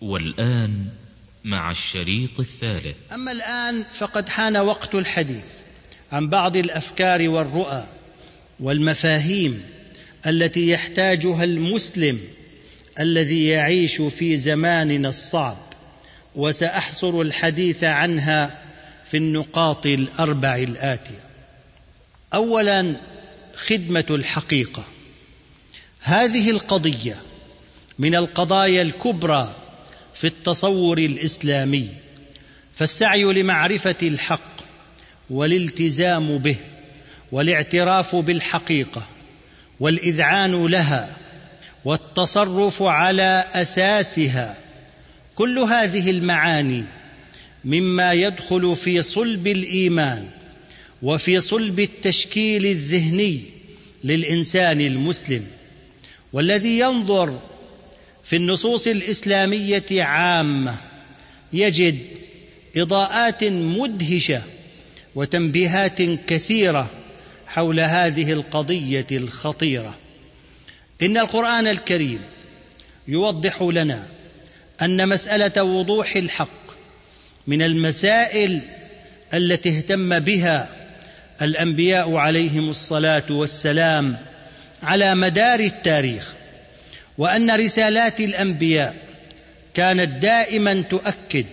والآن مع الشريط الثالث. أما الآن فقد حان وقت الحديث عن بعض الأفكار والرؤى والمفاهيم التي يحتاجها المسلم الذي يعيش في زماننا الصعب وسأحصر الحديث عنها في النقاط الأربع الآتية. أولا خدمة الحقيقة. هذه القضية من القضايا الكبرى في التصور الإسلامي فالسعي لمعرفة الحق والالتزام به والاعتراف بالحقيقة والإذعان لها والتصرف على أساسها كل هذه المعاني مما يدخل في صلب الإيمان وفي صلب التشكيل الذهني للإنسان المسلم والذي ينظر في النصوص الإسلامية عامة يجد إضاءات مدهشة وتنبيهات كثيرة حول هذه القضية الخطيرة. إن القرآن الكريم يوضح لنا أن مسألة وضوح الحق من المسائل التي اهتم بها الأنبياء عليهم الصلاة والسلام على مدار التاريخ وأن رسالات الأنبياء كانت دائما تؤكد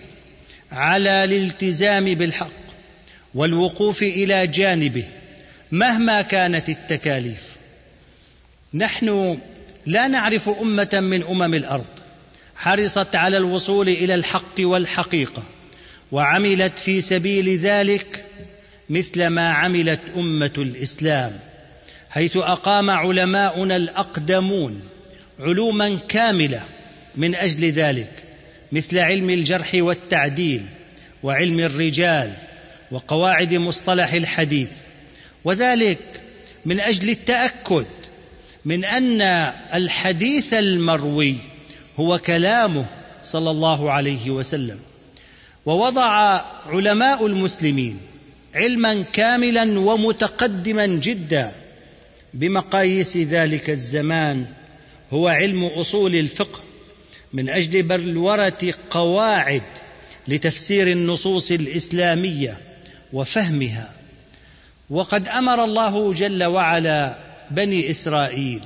على الالتزام بالحق والوقوف إلى جانبه مهما كانت التكاليف. نحن لا نعرف أمة من أمم الأرض حرصت على الوصول إلى الحق والحقيقة وعملت في سبيل ذلك مثل ما عملت أمة الإسلام حيث أقام علماؤنا الأقدمون علوما كاملة من أجل ذلك مثل علم الجرح والتعديل وعلم الرجال وقواعد مصطلح الحديث. وذلك من أجل التأكد من أن الحديث المروي هو كلامه صلى الله عليه وسلم. ووضع علماء المسلمين علما كاملا ومتقدما جدا بمقاييس ذلك الزمان هو علم أصول الفقه من أجل بلوره قواعد لتفسير النصوص الإسلامية وفهمها. وقد أمر الله جل وعلا بني إسرائيل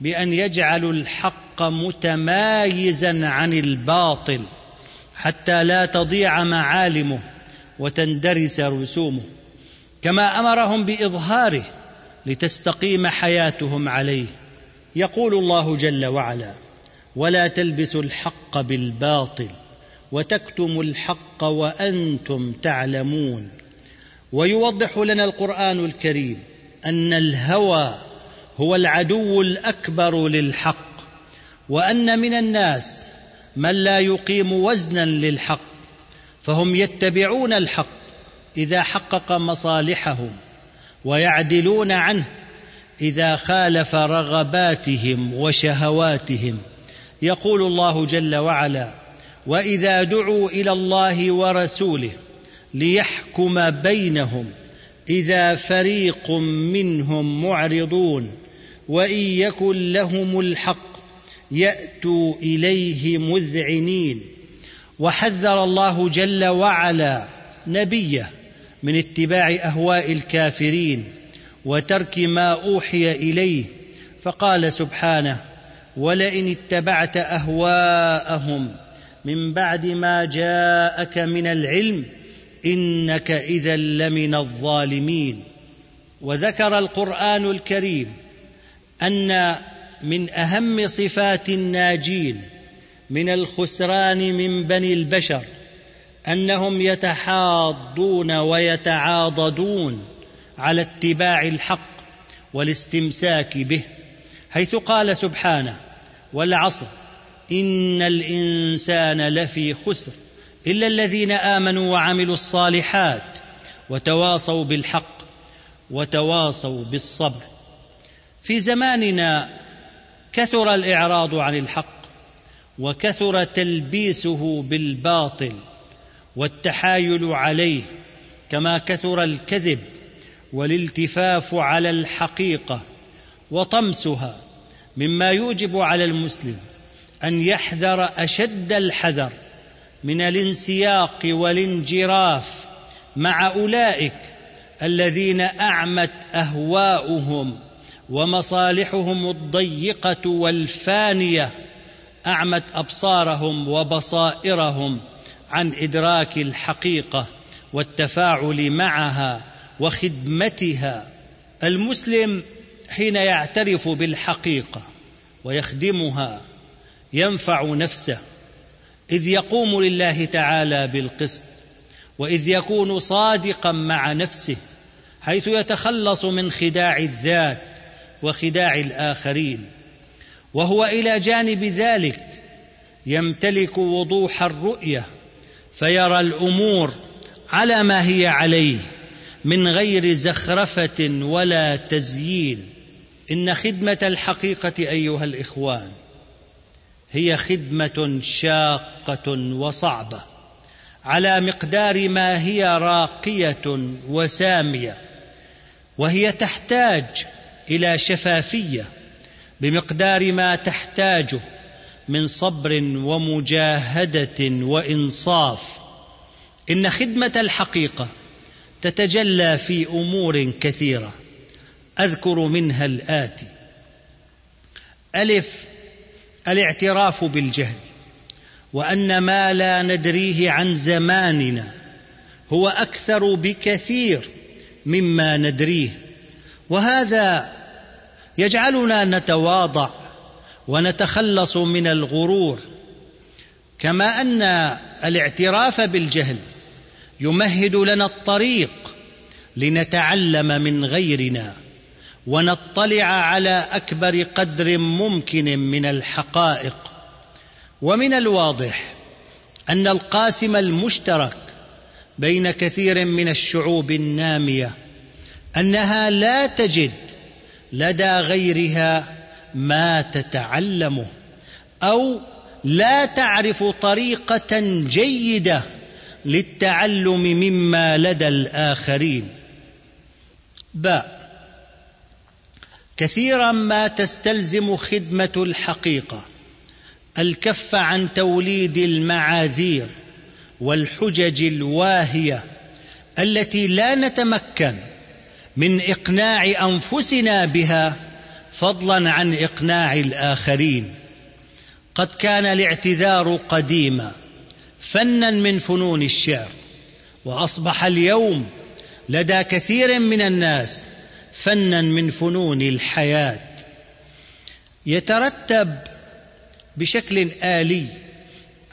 بأن يجعلوا الحق متمايزا عن الباطل حتى لا تضيع معالمه وتندرس رسومه كما أمرهم بإظهاره لتستقيم حياتهم عليه. يقول الله جل وعلا ولا تلبسوا الحق بالباطل وتكتموا الحق وأنتم تعلمون ويوضح لنا القرآن الكريم أن الهوى هو العدو الأكبر للحق وأن من الناس من لا يقيم وزنا للحق فهم يتبعون الحق إذا حقق مصالحهم ويعدلون عنه إذا خالف رغباتهم وشهواتهم. يقول الله جل وعلا وإذا دعوا إلى الله ورسوله ليحكم بينهم إذا فريق منهم معرضون وإن يكن لهم الحق يأتوا إليه مذعنين. وحذر الله جل وعلا نبيه من اتباع أهواء الكافرين. وترك ما أوحي إليه. فقال سبحانه ولئن اتبعت أهواءهم من بعد ما جاءك من العلم إنك إذا لمن الظالمين. وذكر القرآن الكريم أن من أهم صفات الناجين من الخسران من بني البشر أنهم يتحاضون ويتعاضدون. على اتباع الحق والاستمساك به حيث قال سبحانه والعصر إن الإنسان لفي خسر إلا الذين آمنوا وعملوا الصالحات وتواصوا بالحق وتواصوا بالصبر. في زماننا كثر الإعراض عن الحق وكثر تلبيسه بالباطل والتحايل عليه كما كثر الكذب والالتفاف على الحقيقة وطمسها مما يوجب على المسلم أن يحذر أشد الحذر من الانسياق والانجراف مع أولئك الذين أعمت أهواؤهم ومصالحهم الضيقة والفانية أعمت أبصارهم وبصائرهم عن إدراك الحقيقة والتفاعل معها وخدمتها المسلم حين يعترف بالحقيقة ويخدمها ينفع نفسه إذ يقوم لله تعالى بالقسط وإذ يكون صادقا مع نفسه حيث يتخلص من خداع الذات وخداع الآخرين. وهو إلى جانب ذلك يمتلك وضوح الرؤية فيرى الأمور على ما هي عليه. من غير زخرفة ولا تزيين. إن خدمة الحقيقة أيها الإخوان هي خدمة شاقة وصعبة على مقدار ما هي راقية وسامية وهي تحتاج إلى شفافية بمقدار ما تحتاجه من صبر ومجاهدة وإنصاف. إن خدمة الحقيقة تتجلى في أمور كثيرة. أذكر منها الاتي ألف الاعتراف بالجهل وأن ما لا ندريه عن زماننا هو أكثر بكثير مما ندريه. وهذا يجعلنا نتواضع ونتخلص من الغرور كما أن الاعتراف بالجهل يمهد لنا الطريق لنتعلم من غيرنا ونطلع على أكبر قدر ممكن من الحقائق. ومن الواضح أن القاسم المشترك بين كثير من الشعوب النامية أنها لا تجد لدى غيرها ما تتعلمه أو لا تعرف طريقة جيدة للتعلم مما لدى الآخرين. باء كثيرا ما تستلزم خدمة الحقيقة. الكف عن توليد المعاذير والحجج الواهية التي لا نتمكن من إقناع أنفسنا بها فضلا عن إقناع الآخرين. قد كان الاعتذار قديما. فنا من فنون الشعر. وأصبح اليوم لدى كثير من الناس فنا من فنون الحياة. يترتب بشكل آلي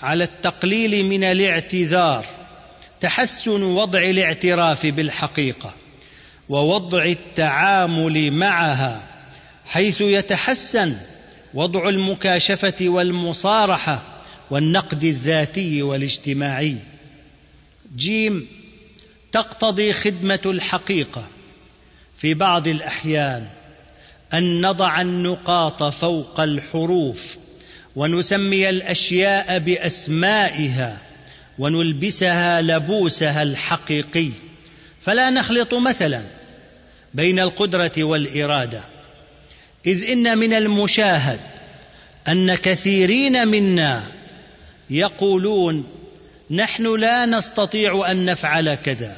على التقليل من الاعتذار تحسن وضع الاعتراف بالحقيقة ووضع التعامل معها حيث يتحسن وضع المكاشفة والمصارحة والنقد الذاتي والاجتماعي. جيم تقتضي خدمة الحقيقة. في بعض الأحيان أن نضع النقاط فوق الحروف ونسمي الأشياء بأسمائها ونلبسها لبوسها الحقيقي. فلا نخلط مثلا بين القدرة والإرادة. إذ إن من المشاهد أن كثيرين منا يقولون نحن لا نستطيع أن نفعل كذا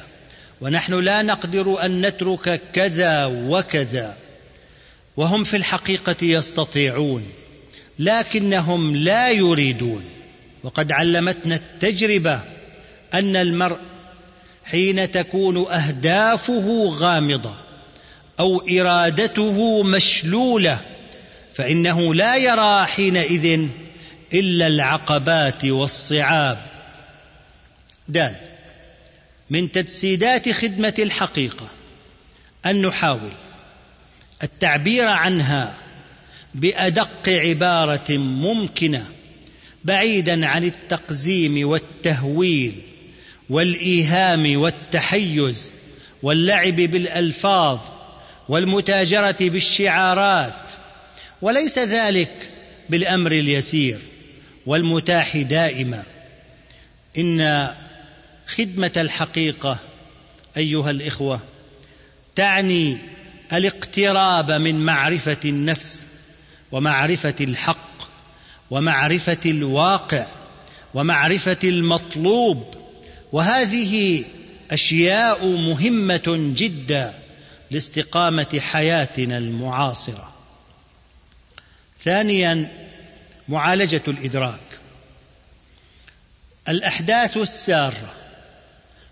ونحن لا نقدر أن نترك كذا وكذا. وهم في الحقيقة يستطيعون لكنهم لا يريدون. وقد علمتنا التجربة أن المرء حين تكون أهدافه غامضة أو إرادته مشلولة فإنه لا يرى حينئذ إلا العقبات والصعاب. دال من تجسيدات خدمة الحقيقة أن نحاول التعبير عنها بأدق عبارة ممكنة بعيدا عن التقزيم والتهويل والإيهام والتحيز واللعب بالألفاظ والمتاجرة بالشعارات وليس ذلك بالأمر اليسير. والمتاح دائما. إن خدمة الحقيقة أيها الإخوة تعني الاقتراب من معرفة النفس ومعرفة الحق ومعرفة الواقع ومعرفة المطلوب. وهذه أشياء مهمة جدا لاستقامة حياتنا المعاصرة. ثانيا معالجة الإدراك. الأحداث السارة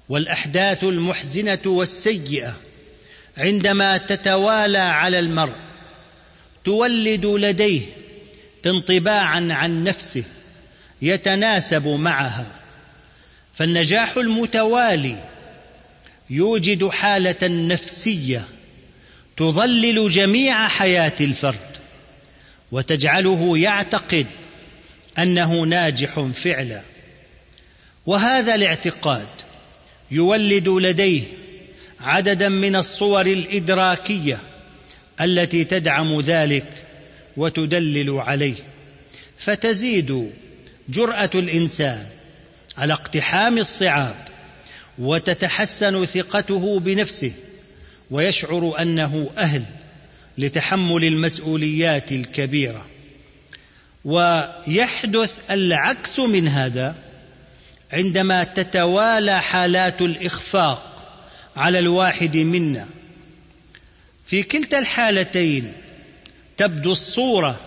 والأحداث المحزنة والسيئة عندما تتوالى على المرء تولد لديه انطباعا عن نفسه يتناسب معها. فالنجاح المتوالي يوجد حالة نفسية تظلل جميع حياة الفرد. وتجعله يعتقد أنه ناجح فعلا. وهذا الاعتقاد يولد لديه عددا من الصور الإدراكية التي تدعم ذلك وتدلل عليه. فتزيد جرأة الإنسان على اقتحام الصعاب وتتحسن ثقته بنفسه ويشعر أنه أهل لتحمل المسؤوليات الكبيرة. ويحدث العكس من هذا عندما تتوالى حالات الإخفاق على الواحد منا. في كلتا الحالتين تبدو الصورة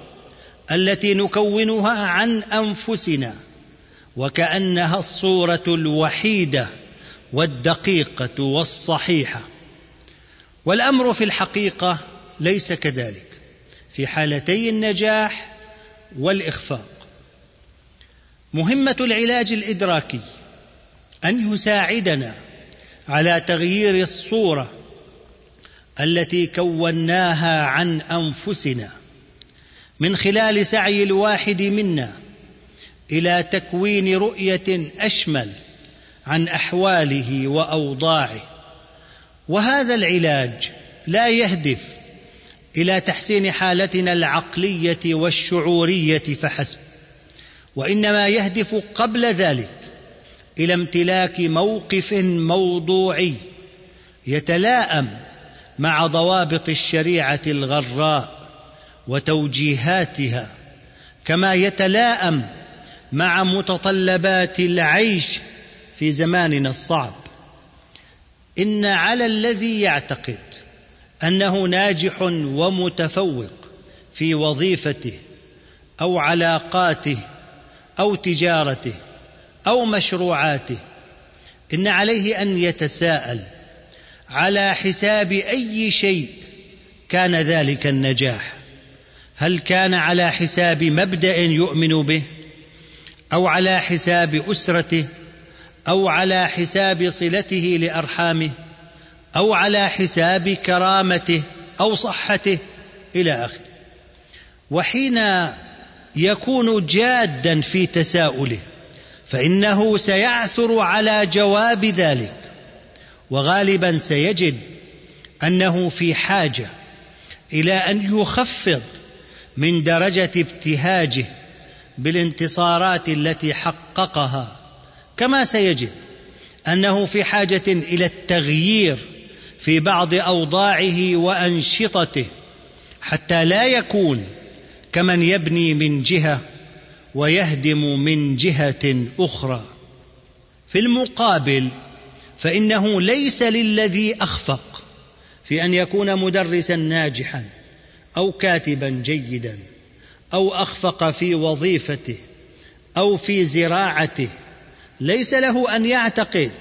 التي نكونها عن أنفسنا وكأنها الصورة الوحيدة والدقيقة والصحيحة. والأمر في الحقيقة ليس كذلك. في حالتي النجاح والإخفاق. مهمة العلاج الإدراكي أن يساعدنا على تغيير الصورة التي كوناها عن أنفسنا من خلال سعي الواحد منا إلى تكوين رؤية أشمل عن أحواله وأوضاعه. وهذا العلاج لا يهدف إلى تحسين حالتنا العقلية والشعورية فحسب. وإنما يهدف قبل ذلك إلى امتلاك موقف موضوعي يتلاءم مع ضوابط الشريعة الغراء وتوجيهاتها كما يتلاءم مع متطلبات العيش في زماننا الصعب. إن على الذي يعتقد أنه ناجح ومتفوق في وظيفته أو علاقاته أو تجارته أو مشروعاته. إن عليه أن يتساءل على حساب أي شيء كان ذلك النجاح. هل كان على حساب مبدأ يؤمن به أو على حساب أسرته أو على حساب صلته لأرحامه؟ أو على حساب كرامته أو صحته إلى آخره. وحين يكون جادا في تساؤله فإنه سيعثر على جواب ذلك وغالبا سيجد أنه في حاجة إلى أن يخفض من درجة ابتهاجه بالانتصارات التي حققها كما سيجد أنه في حاجة إلى التغيير في بعض أوضاعه وأنشطته حتى لا يكون كمن يبني من جهة ويهدم من جهة أخرى. في المقابل فإنه ليس للذي أخفق في أن يكون مدرسا ناجحا أو كاتبا جيدا أو أخفق في وظيفته أو في زراعته. ليس له أن يعتقد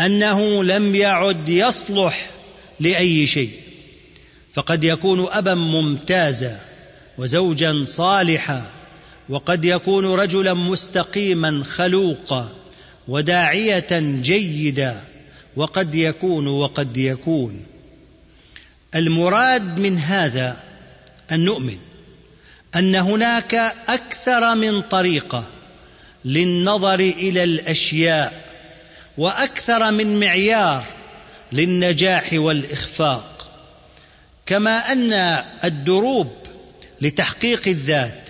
أنه لم يعد يصلح لأي شيء فقد يكون أبا ممتازا وزوجا صالحا وقد يكون رجلا مستقيما خلوقا وداعية جيدا وقد يكون وقد يكون. المراد من هذا أن نؤمن أن هناك أكثر من طريقة للنظر إلى الأشياء وأكثر من معيار للنجاح والإخفاق كما أن الدروب لتحقيق الذات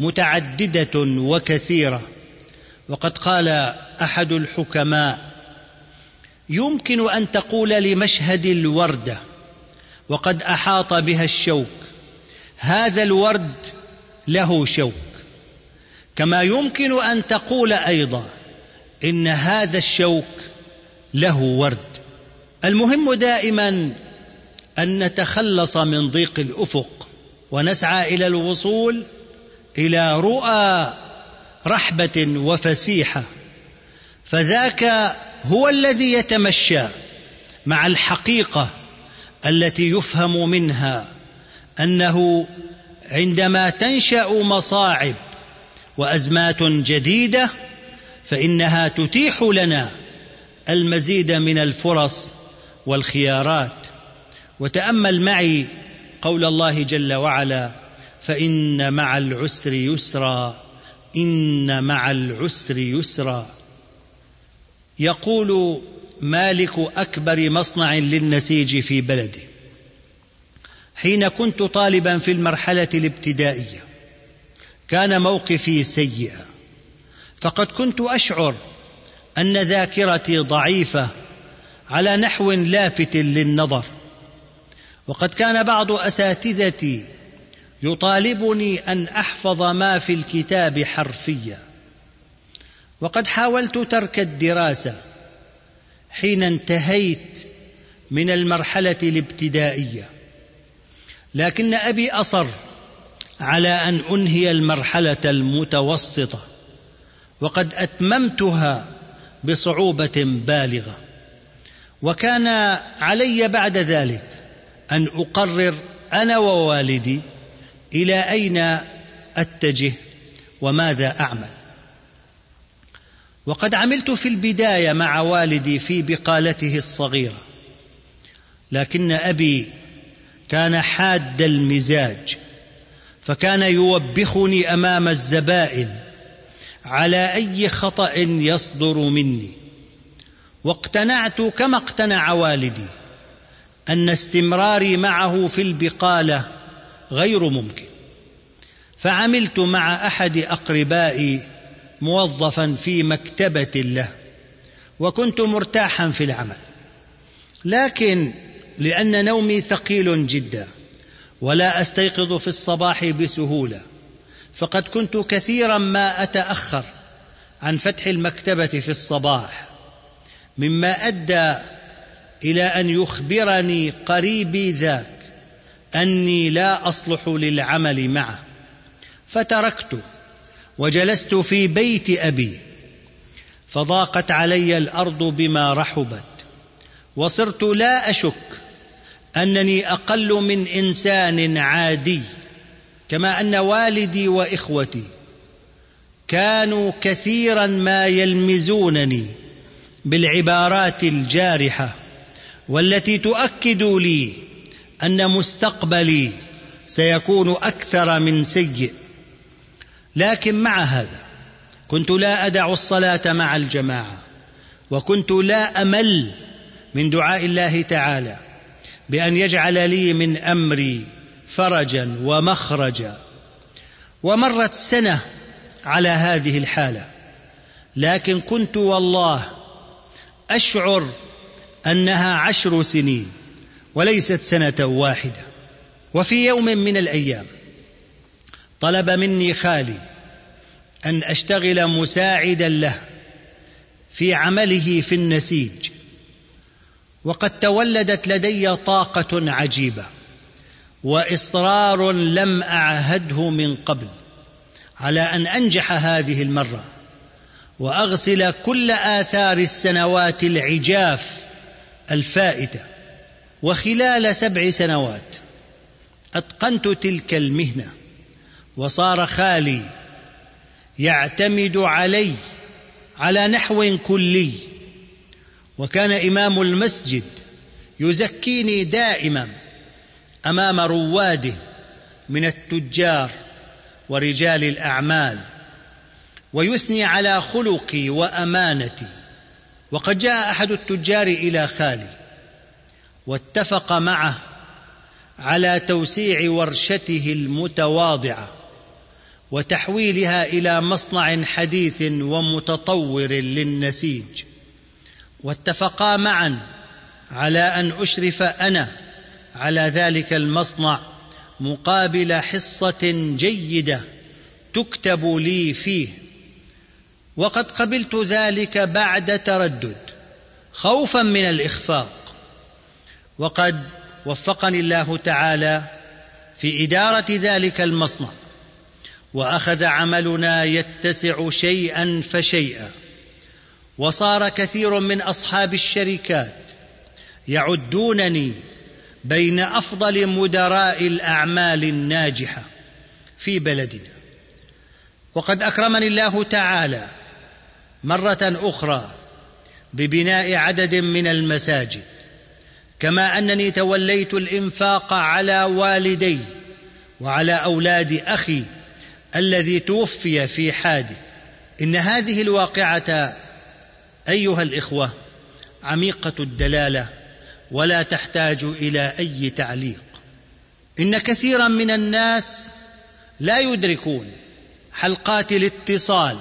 متعددة وكثيرة. وقد قال أحد الحكماء يمكن أن تقول لمشهد الوردة وقد أحاط بها الشوك هذا الورد له شوك كما يمكن أن تقول أيضا إن هذا الشوك له ورد. المهم دائما أن نتخلص من ضيق الأفق ونسعى إلى الوصول إلى رؤى رحبة وفسيحة. فذاك هو الذي يتمشى مع الحقيقة التي يفهم منها أنه عندما تنشأ مصاعب وأزمات جديدة فإنها تتيح لنا المزيد من الفرص والخيارات. وتأمل معي قول الله جل وعلا فإن مع العسر يسرا إن مع العسر يسرا. يقول مالك أكبر مصنع للنسيج في بلده. حين كنت طالبا في المرحلة الابتدائية كان موقفي سيئا. فقد كنت أشعر أن ذاكرتي ضعيفة على نحو لافت للنظر. وقد كان بعض أساتذتي يطالبني أن أحفظ ما في الكتاب حرفيا. وقد حاولت ترك الدراسة حين انتهيت من المرحلة الابتدائية. لكن أبي أصر على أن أنهي المرحلة المتوسطة. وقد أتممتها بصعوبة بالغة. وكان علي بعد ذلك أن أقرر أنا ووالدي إلى أين أتجه وماذا أعمل. وقد عملت في البداية مع والدي في بقالته الصغيرة لكن أبي كان حاد المزاج فكان يوبخني أمام الزبائن على أي خطأ يصدر مني. واقتنعت كما اقتنع والدي أن استمراري معه في البقالة غير ممكن. فعملت مع أحد أقربائي موظفا في مكتبة له وكنت مرتاحا في العمل. لكن لأن نومي ثقيل جدا ولا أستيقظ في الصباح بسهولة. فقد كنت كثيرا ما أتأخر عن فتح المكتبة في الصباح مما أدى إلى أن يخبرني قريبي ذاك أني لا أصلح للعمل معه. فتركته وجلست في بيت أبي فضاقت علي الأرض بما رحبت وصرت لا أشك أنني أقل من إنسان عادي. كما أن والدي وإخوتي كانوا كثيرا ما يلمزونني بالعبارات الجارحة والتي تؤكد لي أن مستقبلي سيكون أكثر من سيء. لكن مع هذا كنت لا أدع الصلاة مع الجماعة وكنت لا أمل من دعاء الله تعالى بأن يجعل لي من أمري فرجا ومخرجا ومرت سنة على هذه الحالة لكن كنت والله أشعر أنها عشر سنين وليست سنة واحدة. وفي يوم من الأيام طلب مني خالي أن أشتغل مساعدا له في عمله في النسيج وقد تولدت لدي طاقة عجيبة. وإصرار لم أعهده من قبل على أن أنجح هذه المرة وأغسل كل آثار السنوات العجاف الفائتة وخلال سبع سنوات أتقنت تلك المهنة وصار خالي يعتمد علي على نحو كلي وكان إمام المسجد يزكيني دائما أمام رواده من التجار ورجال الأعمال ويثني على خلقي وأمانتي وقد جاء أحد التجار إلى خالي واتفق معه على توسيع ورشته المتواضعة وتحويلها إلى مصنع حديث ومتطور للنسيج واتفقا معا على أن أشرف أنا على ذلك المصنع مقابل حصة جيدة تكتب لي فيه. وقد قبلت ذلك بعد تردد خوفا من الإخفاق. وقد وفقني الله تعالى في إدارة ذلك المصنع وأخذ عملنا يتسع شيئا فشيئا. وصار كثير من أصحاب الشركات يعدونني بين أفضل مدراء الأعمال الناجحة في بلدنا. وقد أكرمني الله تعالى مرة أخرى ببناء عدد من المساجد. كما أنني توليت الإنفاق على والدي وعلى أولاد أخي الذي توفي في حادث. إن هذه الواقعة أيها الإخوة عميقة الدلالة ولا تحتاج إلى أي تعليق. إن كثيرا من الناس لا يدركون حلقات الاتصال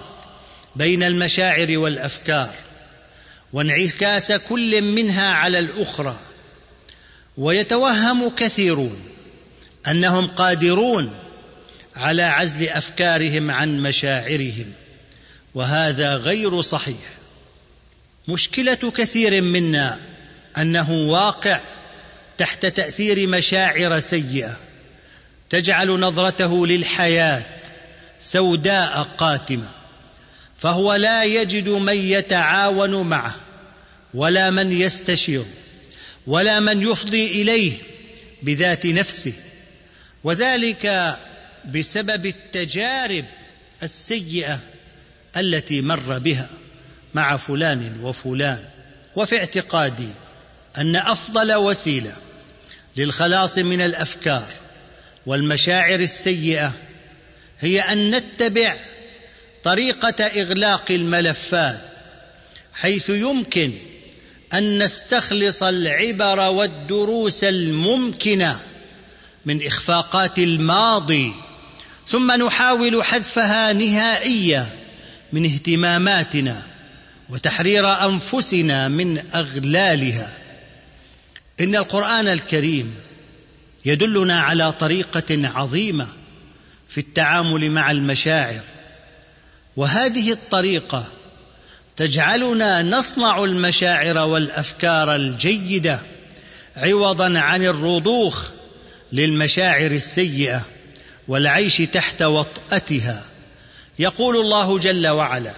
بين المشاعر والأفكار وانعكاس كل منها على الأخرى ويتوهم كثيرون أنهم قادرون على عزل أفكارهم عن مشاعرهم وهذا غير صحيح. مشكلة كثير منا أنه واقع تحت تأثير مشاعر سيئة تجعل نظرته للحياة سوداء قاتمة فهو لا يجد من يتعاون معه ولا من يستشير ولا من يفضي إليه بذات نفسه وذلك بسبب التجارب السيئة التي مر بها مع فلان وفلان وفي اعتقادي أن أفضل وسيلة للخلاص من الأفكار والمشاعر السيئة هي أن نتبع طريقة إغلاق الملفات حيث يمكن أن نستخلص العبر والدروس الممكنة من إخفاقات الماضي ثم نحاول حذفها نهائيا من اهتماماتنا وتحرير أنفسنا من أغلالها. إن القرآن الكريم يدلنا على طريقة عظيمة في التعامل مع المشاعر. وهذه الطريقة تجعلنا نصنع المشاعر والأفكار الجيدة عوضا عن الرضوخ للمشاعر السيئة والعيش تحت وطأتها. يقول الله جل وعلا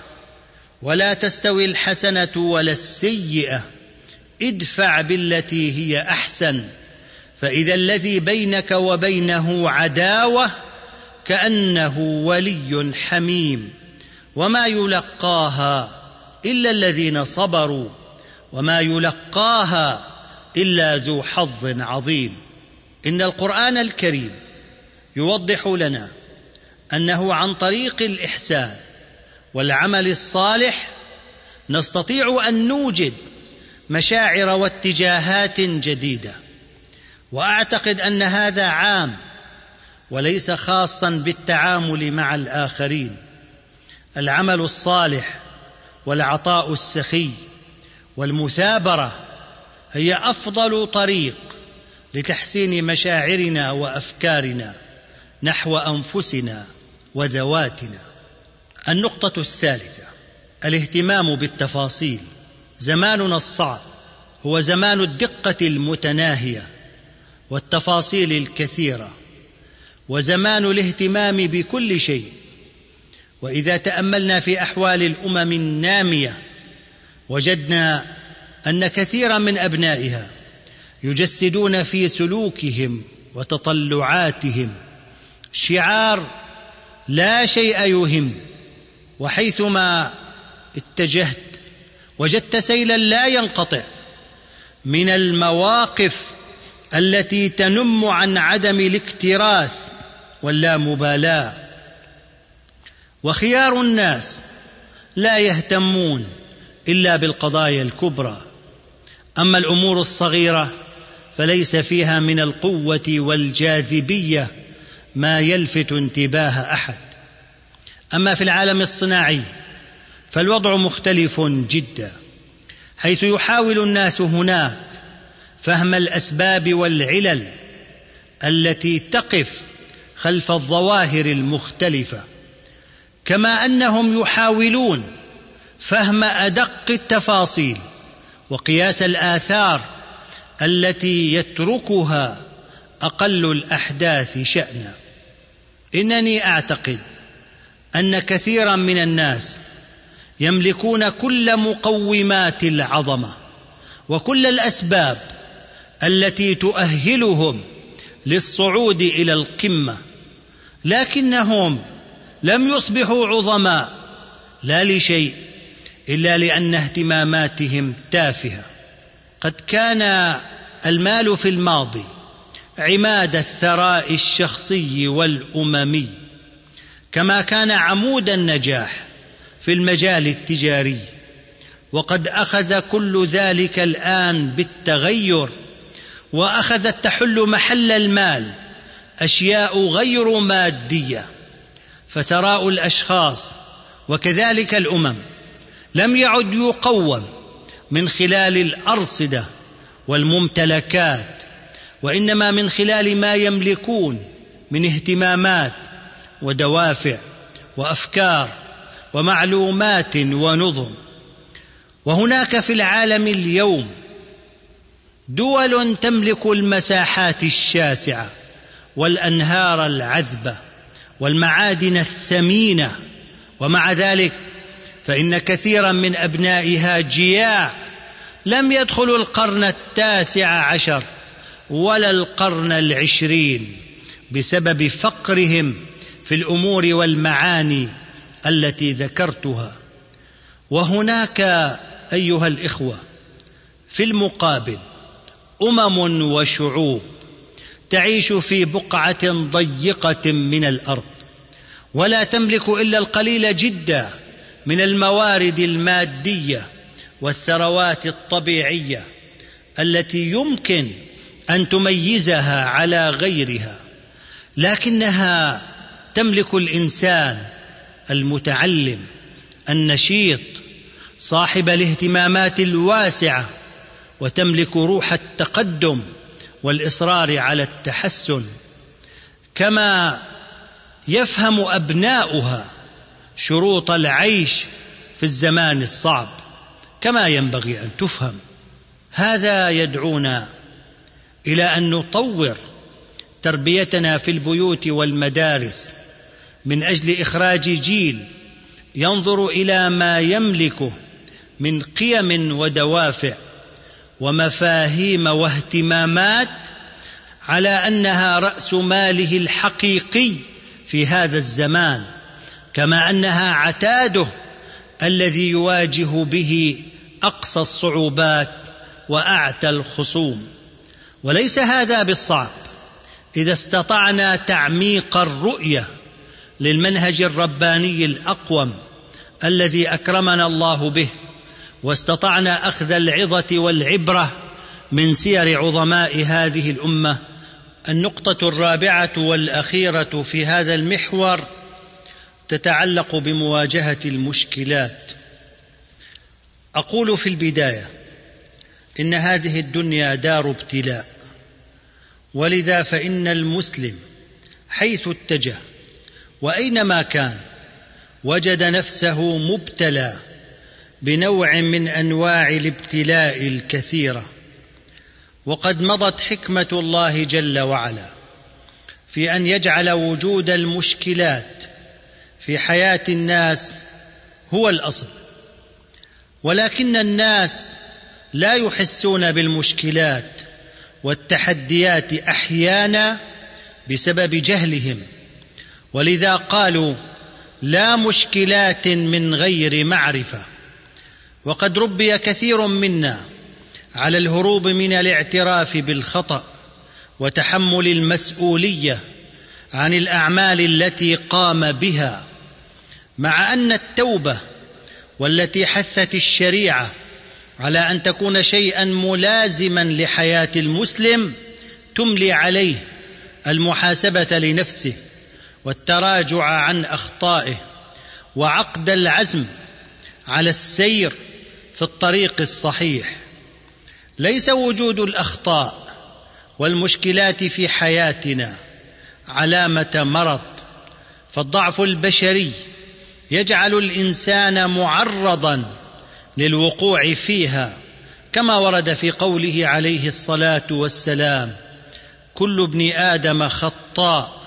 ولا تستوي الحسنة ولا السيئة ادفع بالتي هي أحسن. فإذا الذي بينك وبينه عداوة كأنه ولي حميم. وما يلقاها إلا الذين صبروا. وما يلقاها إلا ذو حظ عظيم. إن القرآن الكريم يوضح لنا أنه عن طريق الإحسان والعمل الصالح نستطيع أن نوجد مشاعر واتجاهات جديدة. وأعتقد أن هذا عام وليس خاصا بالتعامل مع الآخرين. العمل الصالح والعطاء السخي والمثابرة هي أفضل طريق لتحسين مشاعرنا وأفكارنا نحو أنفسنا وذواتنا. النقطة الثالثة الاهتمام بالتفاصيل. زماننا الصعب هو زمان الدقة المتناهية والتفاصيل الكثيرة وزمان الاهتمام بكل شيء. وإذا تأملنا في أحوال الأمم النامية وجدنا أن كثيرا من أبنائها يجسدون في سلوكهم وتطلعاتهم شعار لا شيء يهم وحيثما اتجهت وجدت سيلا لا ينقطع من المواقف التي تنم عن عدم الاكتراث واللامبالاه وخيار الناس لا يهتمون إلا بالقضايا الكبرى. أما الأمور الصغيرة فليس فيها من القوة والجاذبية ما يلفت انتباه أحد. أما في العالم الصناعي فالوضع مختلف جدا حيث يحاول الناس هناك فهم الأسباب والعلل التي تقف خلف الظواهر المختلفة كما أنهم يحاولون فهم أدق التفاصيل وقياس الآثار التي يتركها أقل الأحداث شأنا. إنني أعتقد أن كثيرا من الناس يملكون كل مقومات العظمة وكل الأسباب التي تؤهلهم للصعود إلى القمة لكنهم لم يصبحوا عظماء لا لشيء إلا لأن اهتماماتهم تافهة. قد كان المال في الماضي عماد الثراء الشخصي والأممي كما كان عمود النجاح في المجال التجاري وقد أخذ كل ذلك الآن بالتغير واخذت تحل محل المال أشياء غير مادية فثراء الأشخاص وكذلك الأمم لم يعد يقوم من خلال الأرصدة والممتلكات وإنما من خلال ما يملكون من اهتمامات ودوافع وأفكار ومعلومات ونظم وهناك في العالم اليوم دول تملك المساحات الشاسعة والأنهار العذبة والمعادن الثمينة. ومع ذلك فإن كثيرا من أبنائها جياع لم يدخلوا القرن التاسع عشر ولا القرن العشرين بسبب فقرهم في الأمور والمعاني التي ذكرتها. وهناك أيها الإخوة في المقابل أمم وشعوب تعيش في بقعة ضيقة من الأرض ولا تملك إلا القليل جدا من الموارد المادية والثروات الطبيعية التي يمكن أن تميزها على غيرها لكنها تملك الإنسان المتعلم النشيط صاحب الاهتمامات الواسعة وتملك روح التقدم والإصرار على التحسن كما يفهم أبناؤها شروط العيش في الزمان الصعب كما ينبغي أن تفهم. هذا يدعونا إلى أن نطور تربيتنا في البيوت والمدارس من أجل إخراج جيل ينظر إلى ما يملكه من قيم ودوافع ومفاهيم واهتمامات على أنها رأس ماله الحقيقي في هذا الزمان كما أنها عتاده الذي يواجه به أقصى الصعوبات وأعتى الخصوم. وليس هذا بالصعب إذا استطعنا تعميق الرؤية للمنهج الرباني الأقوم الذي أكرمنا الله به واستطعنا أخذ العظة والعبرة من سير عظماء هذه الأمة. النقطة الرابعة والأخيرة في هذا المحور تتعلق بمواجهة المشكلات. أقول في البداية إن هذه الدنيا دار ابتلاء ولذا فإن المسلم حيث اتجه وأينما كان وجد نفسه مبتلى بنوع من أنواع الابتلاء الكثيرة وقد مضت حكمة الله جل وعلا في أن يجعل وجود المشكلات في حياة الناس هو الأصل. ولكن الناس لا يحسون بالمشكلات والتحديات أحيانا بسبب جهلهم. ولذا قالوا لا مشكلات من غير معرفة. وقد ربي كثير منا على الهروب من الاعتراف بالخطأ وتحمل المسؤولية عن الأعمال التي قام بها مع أن التوبة والتي حثت الشريعة على أن تكون شيئا ملازما لحياة المسلم تملي عليه المحاسبة لنفسه. والتراجع عن أخطائه وعقد العزم على السير في الطريق الصحيح. ليس وجود الأخطاء والمشكلات في حياتنا علامة مرض فالضعف البشري يجعل الإنسان معرضا للوقوع فيها كما ورد في قوله عليه الصلاة والسلام كل ابن آدم خطاء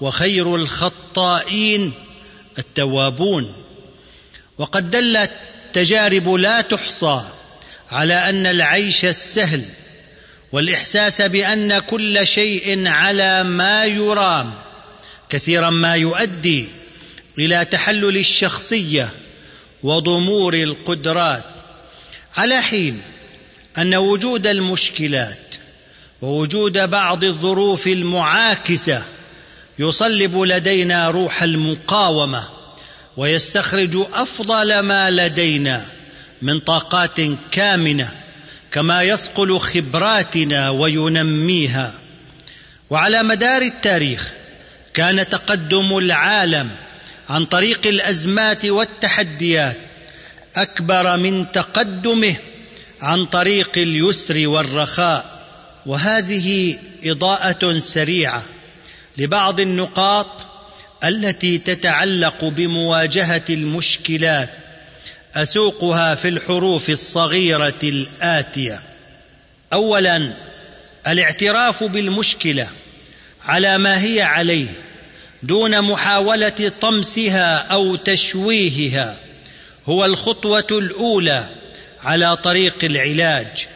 وخير الخطائين التوابون. وقد دلت تجارب لا تحصى على أن العيش السهل والإحساس بأن كل شيء على ما يرام كثيرا ما يؤدي إلى تحلل الشخصية وضمور القدرات. على حين أن وجود المشكلات ووجود بعض الظروف المعاكسة يصلب لدينا روح المقاومة ويستخرج أفضل ما لدينا من طاقات كامنة كما يصقل خبراتنا وينميها. وعلى مدار التاريخ كان تقدم العالم عن طريق الأزمات والتحديات أكبر من تقدمه عن طريق اليسر والرخاء. وهذه إضاءة سريعة. لبعض النقاط التي تتعلق بمواجهة المشكلات أسوقها في الحروف الصغيرة الآتية. اولا الاعتراف بالمشكلة على ما هي عليه دون محاولة طمسها أو تشويهها هو الخطوة الأولى على طريق العلاج.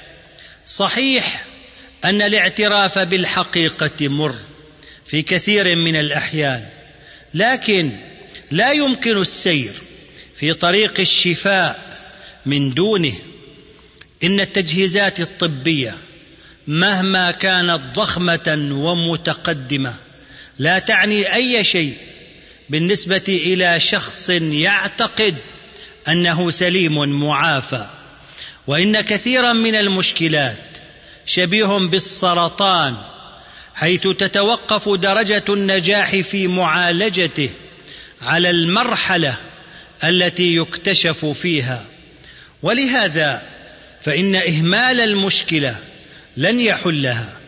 صحيح أن الاعتراف بالحقيقة مر. في كثير من الأحيان لكن لا يمكن السير في طريق الشفاء من دونه. إن التجهيزات الطبية مهما كانت ضخمة ومتقدمة لا تعني أي شيء بالنسبة إلى شخص يعتقد أنه سليم معافى. وإن كثيرا من المشكلات شبيه بالسرطان حيث تتوقف درجة النجاح في معالجته على المرحلة التي يكتشف فيها. ولهذا فإن إهمال المشكلة لن يحلها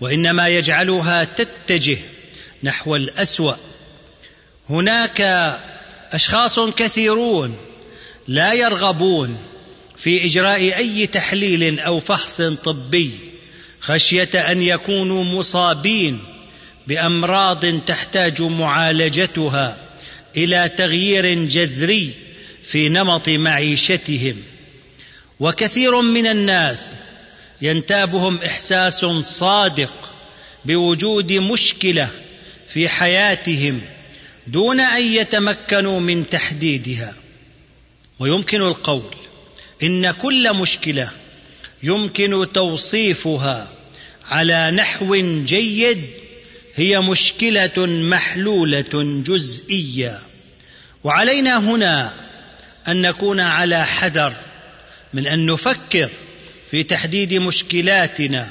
وإنما يجعلها تتجه نحو الأسوأ. هناك أشخاص كثيرون لا يرغبون في إجراء أي تحليل أو فحص طبي. خشية أن يكونوا مصابين بأمراض تحتاج معالجتها إلى تغيير جذري في نمط معيشتهم. وكثير من الناس ينتابهم إحساس صادق بوجود مشكلة في حياتهم دون أن يتمكنوا من تحديدها. ويمكن القول إن كل مشكلة يمكن توصيفها على نحو جيد هي مشكلة محلولة جزئية. وعلينا هنا أن نكون على حذر من أن نفكر في تحديد مشكلاتنا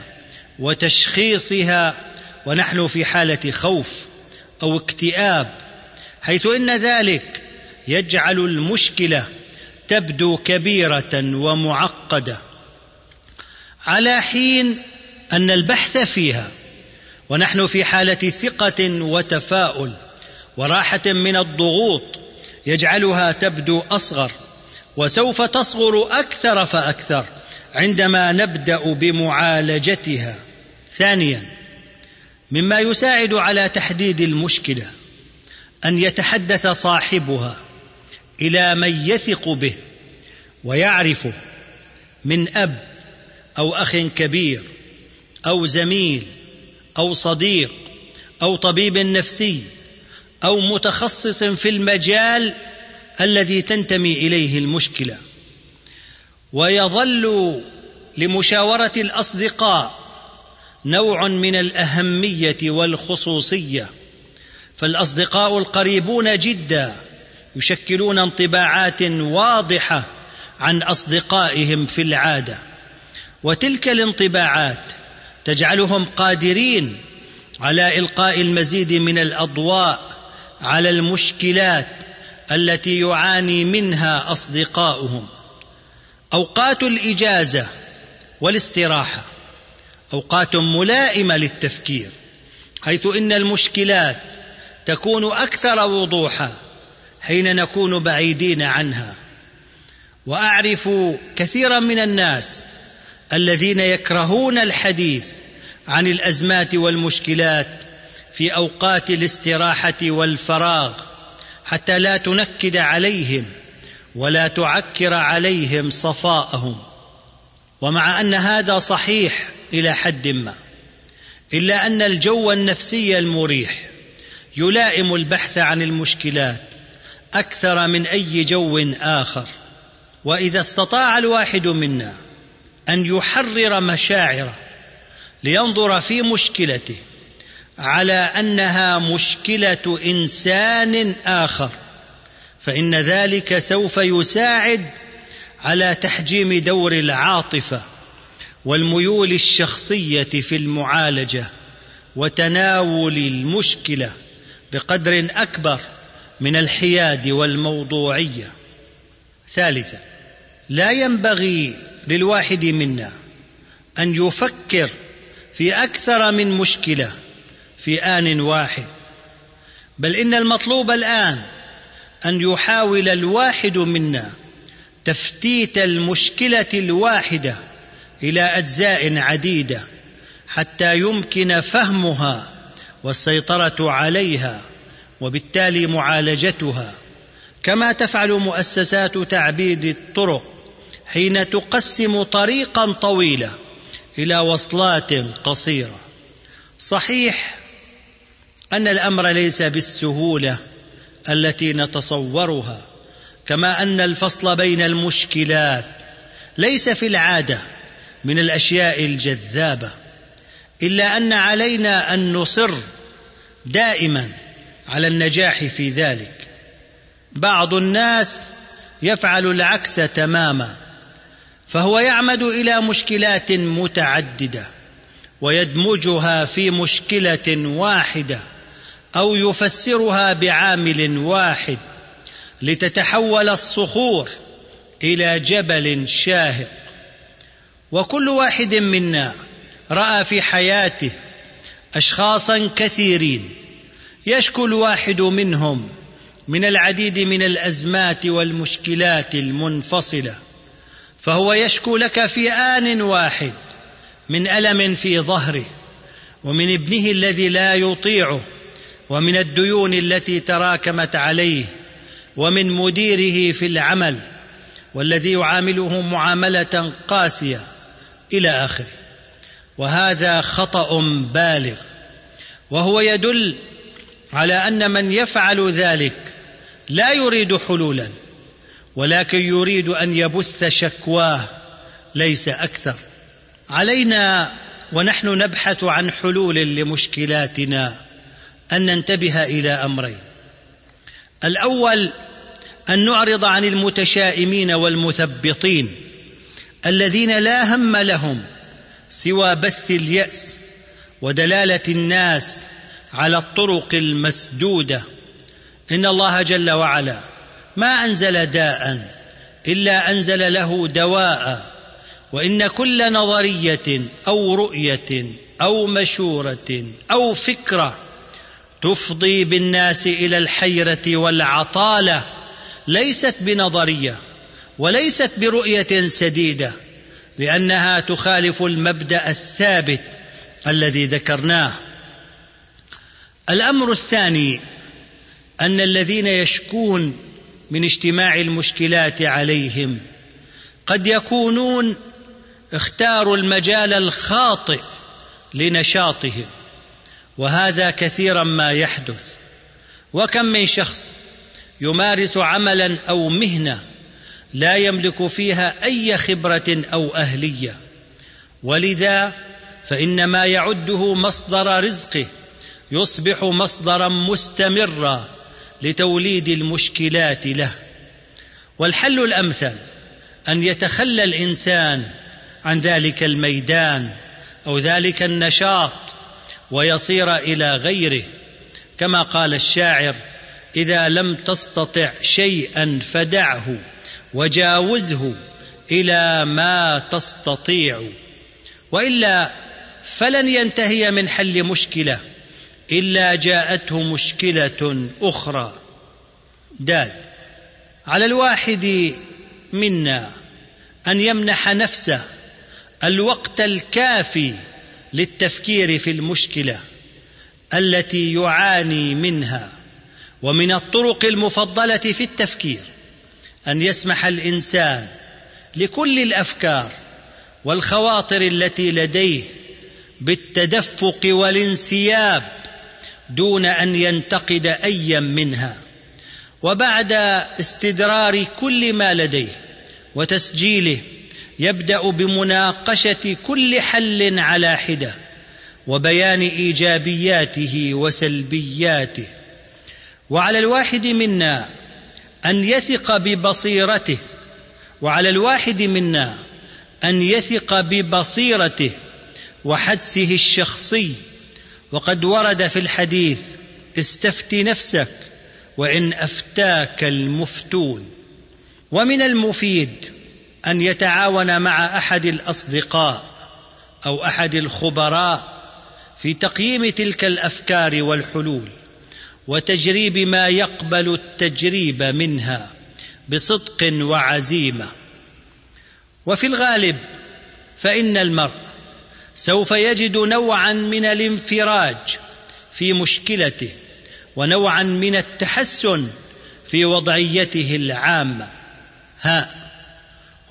وتشخيصها ونحن في حالة خوف أو اكتئاب حيث إن ذلك يجعل المشكلة تبدو كبيرة ومعقدة. على حين أن البحث فيها. ونحن في حالة ثقة وتفاؤل وراحة من الضغوط يجعلها تبدو أصغر وسوف تصغر أكثر فأكثر عندما نبدأ بمعالجتها. ثانيا مما يساعد على تحديد المشكلة أن يتحدث صاحبها إلى من يثق به ويعرفه من أب أو أخ كبير أو زميل أو صديق أو طبيب نفسي أو متخصص في المجال الذي تنتمي إليه المشكلة. ويظل لمشاورة الأصدقاء نوع من الأهمية والخصوصية. فالأصدقاء القريبون جدا يشكلون انطباعات واضحة عن أصدقائهم في العادة. وتلك الانطباعات تجعلهم قادرين على إلقاء المزيد من الأضواء على المشكلات التي يعاني منها أصدقاؤهم. أوقات الإجازة والاستراحة أوقات ملائمة للتفكير حيث إن المشكلات تكون أكثر وضوحا حين نكون بعيدين عنها. وأعرف كثيرا من الناس الذين يكرهون الحديث عن الأزمات والمشكلات في أوقات الاستراحة والفراغ حتى لا تنكد عليهم ولا تعكر عليهم صفاءهم. ومع أن هذا صحيح إلى حد ما إلا أن الجو النفسي المريح يلائم البحث عن المشكلات أكثر من أي جو آخر. وإذا استطاع الواحد منا أن يحرر مشاعره لينظر في مشكلته على أنها مشكلة إنسان آخر فإن ذلك سوف يساعد على تحجيم دور العاطفة والميول الشخصية في المعالجة وتناول المشكلة بقدر أكبر من الحياد والموضوعية. ثالثا لا ينبغي للواحد منا أن يفكر في أكثر من مشكلة في آن واحد. بل إن المطلوب الآن أن يحاول الواحد منا تفتيت المشكلة الواحدة إلى أجزاء عديدة حتى يمكن فهمها والسيطرة عليها وبالتالي معالجتها كما تفعل مؤسسات تعبيد الطرق حين تقسم طريقا طويلا إلى وصلات قصيرة. صحيح أن الأمر ليس بالسهولة التي نتصورها كما أن الفصل بين المشكلات ليس في العادة من الأشياء الجذابة إلا أن علينا أن نصر دائما على النجاح في ذلك. بعض الناس يفعل العكس تماما فهو يعمد إلى مشكلات متعددة ويدمجها في مشكلة واحدة أو يفسرها بعامل واحد لتتحول الصخور إلى جبل شاهق. وكل واحد منا رأى في حياته اشخاصا كثيرين يشكو الواحد منهم من العديد من الأزمات والمشكلات المنفصلة. فهو يشكو لك في آن واحد من ألم في ظهره ومن ابنه الذي لا يطيعه ومن الديون التي تراكمت عليه ومن مديره في العمل والذي يعامله معاملة قاسية إلى آخره. وهذا خطأ بالغ وهو يدل على أن من يفعل ذلك لا يريد حلولا. ولكن يريد أن يبث شكواه ليس أكثر. علينا ونحن نبحث عن حلول لمشكلاتنا أن ننتبه إلى أمرين. الأول أن نعرض عن المتشائمين والمثبطين الذين لا هم لهم سوى بث اليأس ودلالة الناس على الطرق المسدودة. إن الله جل وعلا ما أنزل داء إلا أنزل له دواء وإن كل نظرية أو رؤية أو مشورة أو فكرة تفضي بالناس إلى الحيرة والعطالة ليست بنظرية وليست برؤية سديدة لأنها تخالف المبدأ الثابت الذي ذكرناه. الأمر الثاني أن الذين يشكون من اجتماع المشكلات عليهم. قد يكونون اختاروا المجال الخاطئ لنشاطهم وهذا كثيرا ما يحدث. وكم من شخص يمارس عملا أو مهنة لا يملك فيها أي خبرة أو أهلية. ولذا فان ما يعده مصدر رزقه يصبح مصدرا مستمرا. لتوليد المشكلات له. والحل الأمثل أن يتخلى الإنسان عن ذلك الميدان أو ذلك النشاط ويصير إلى غيره. كما قال الشاعر إذا لم تستطع شيئا فدعه وجاوزه إلى ما تستطيع. وإلا فلن ينتهي من حل مشكلة. إلا جاءته مشكلة أخرى. دال. على الواحد منا أن يمنح نفسه الوقت الكافي للتفكير في المشكلة التي يعاني منها ومن الطرق المفضلة في التفكير أن يسمح الإنسان لكل الأفكار والخواطر التي لديه بالتدفق والانسياب دون أن ينتقد أيا منها. وبعد استدرار كل ما لديه وتسجيله يبدأ بمناقشة كل حل على حدة وبيان إيجابياته وسلبياته. وعلى الواحد منا أن يثق ببصيرته وعلى الواحد منا أن يثق ببصيرته وحدسه الشخصي وقد ورد في الحديث استفت نفسك وإن أفتاك المفتون. ومن المفيد أن يتعاون مع أحد الأصدقاء أو أحد الخبراء في تقييم تلك الأفكار والحلول وتجريب ما يقبل التجريب منها بصدق وعزيمة. وفي الغالب فإن المرء سوف يجد نوعا من الانفراج في مشكلته ونوعا من التحسن في وضعيته العامة. ها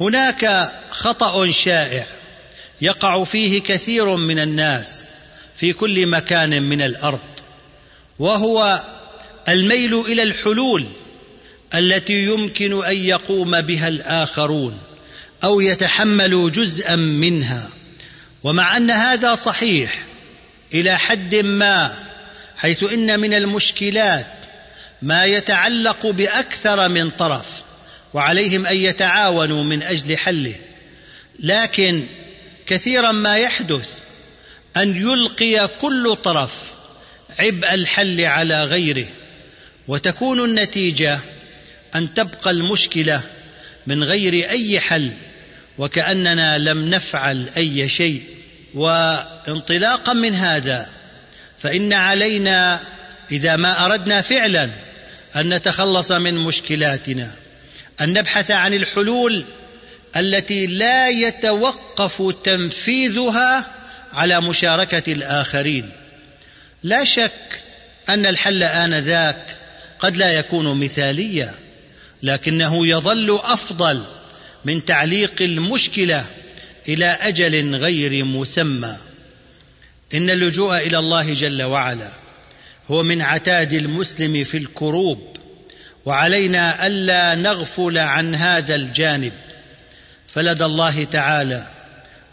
هناك خطأ شائع يقع فيه كثير من الناس في كل مكان من الأرض وهو الميل إلى الحلول التي يمكن أن يقوم بها الآخرون أو يتحملوا جزءا منها. ومع أن هذا صحيح إلى حد ما حيث إن من المشكلات ما يتعلق بأكثر من طرف وعليهم أن يتعاونوا من أجل حله. لكن كثيرا ما يحدث أن يلقي كل طرف عبء الحل على غيره وتكون النتيجة أن تبقى المشكلة من غير أي حل. وكأننا لم نفعل أي شيء وانطلاقا من هذا فإن علينا إذا ما أردنا فعلا أن نتخلص من مشكلاتنا أن نبحث عن الحلول التي لا يتوقف تنفيذها على مشاركة الآخرين. لا شك أن الحل انذاك قد لا يكون مثاليا لكنه يظل أفضل من تعليق المشكلة إلى أجل غير مسمى. إن اللجوء إلى الله جل وعلا هو من عتاد المسلم في الكروب وعلينا ألا نغفل عن هذا الجانب. فلدى الله تعالى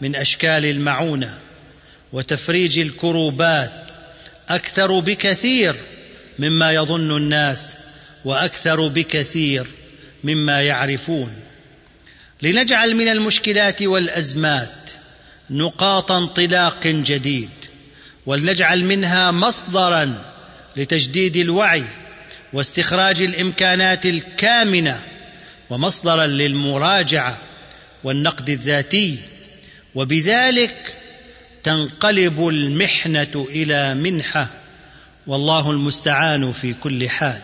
من أشكال المعونة وتفريج الكروبات أكثر بكثير مما يظن الناس وأكثر بكثير مما يعرفون. لنجعل من المشكلات والأزمات نقاط انطلاق جديد ولنجعل منها مصدرا لتجديد الوعي واستخراج الإمكانات الكامنة ومصدرا للمراجعة والنقد الذاتي وبذلك تنقلب المحنة إلى منحة والله المستعان في كل حال.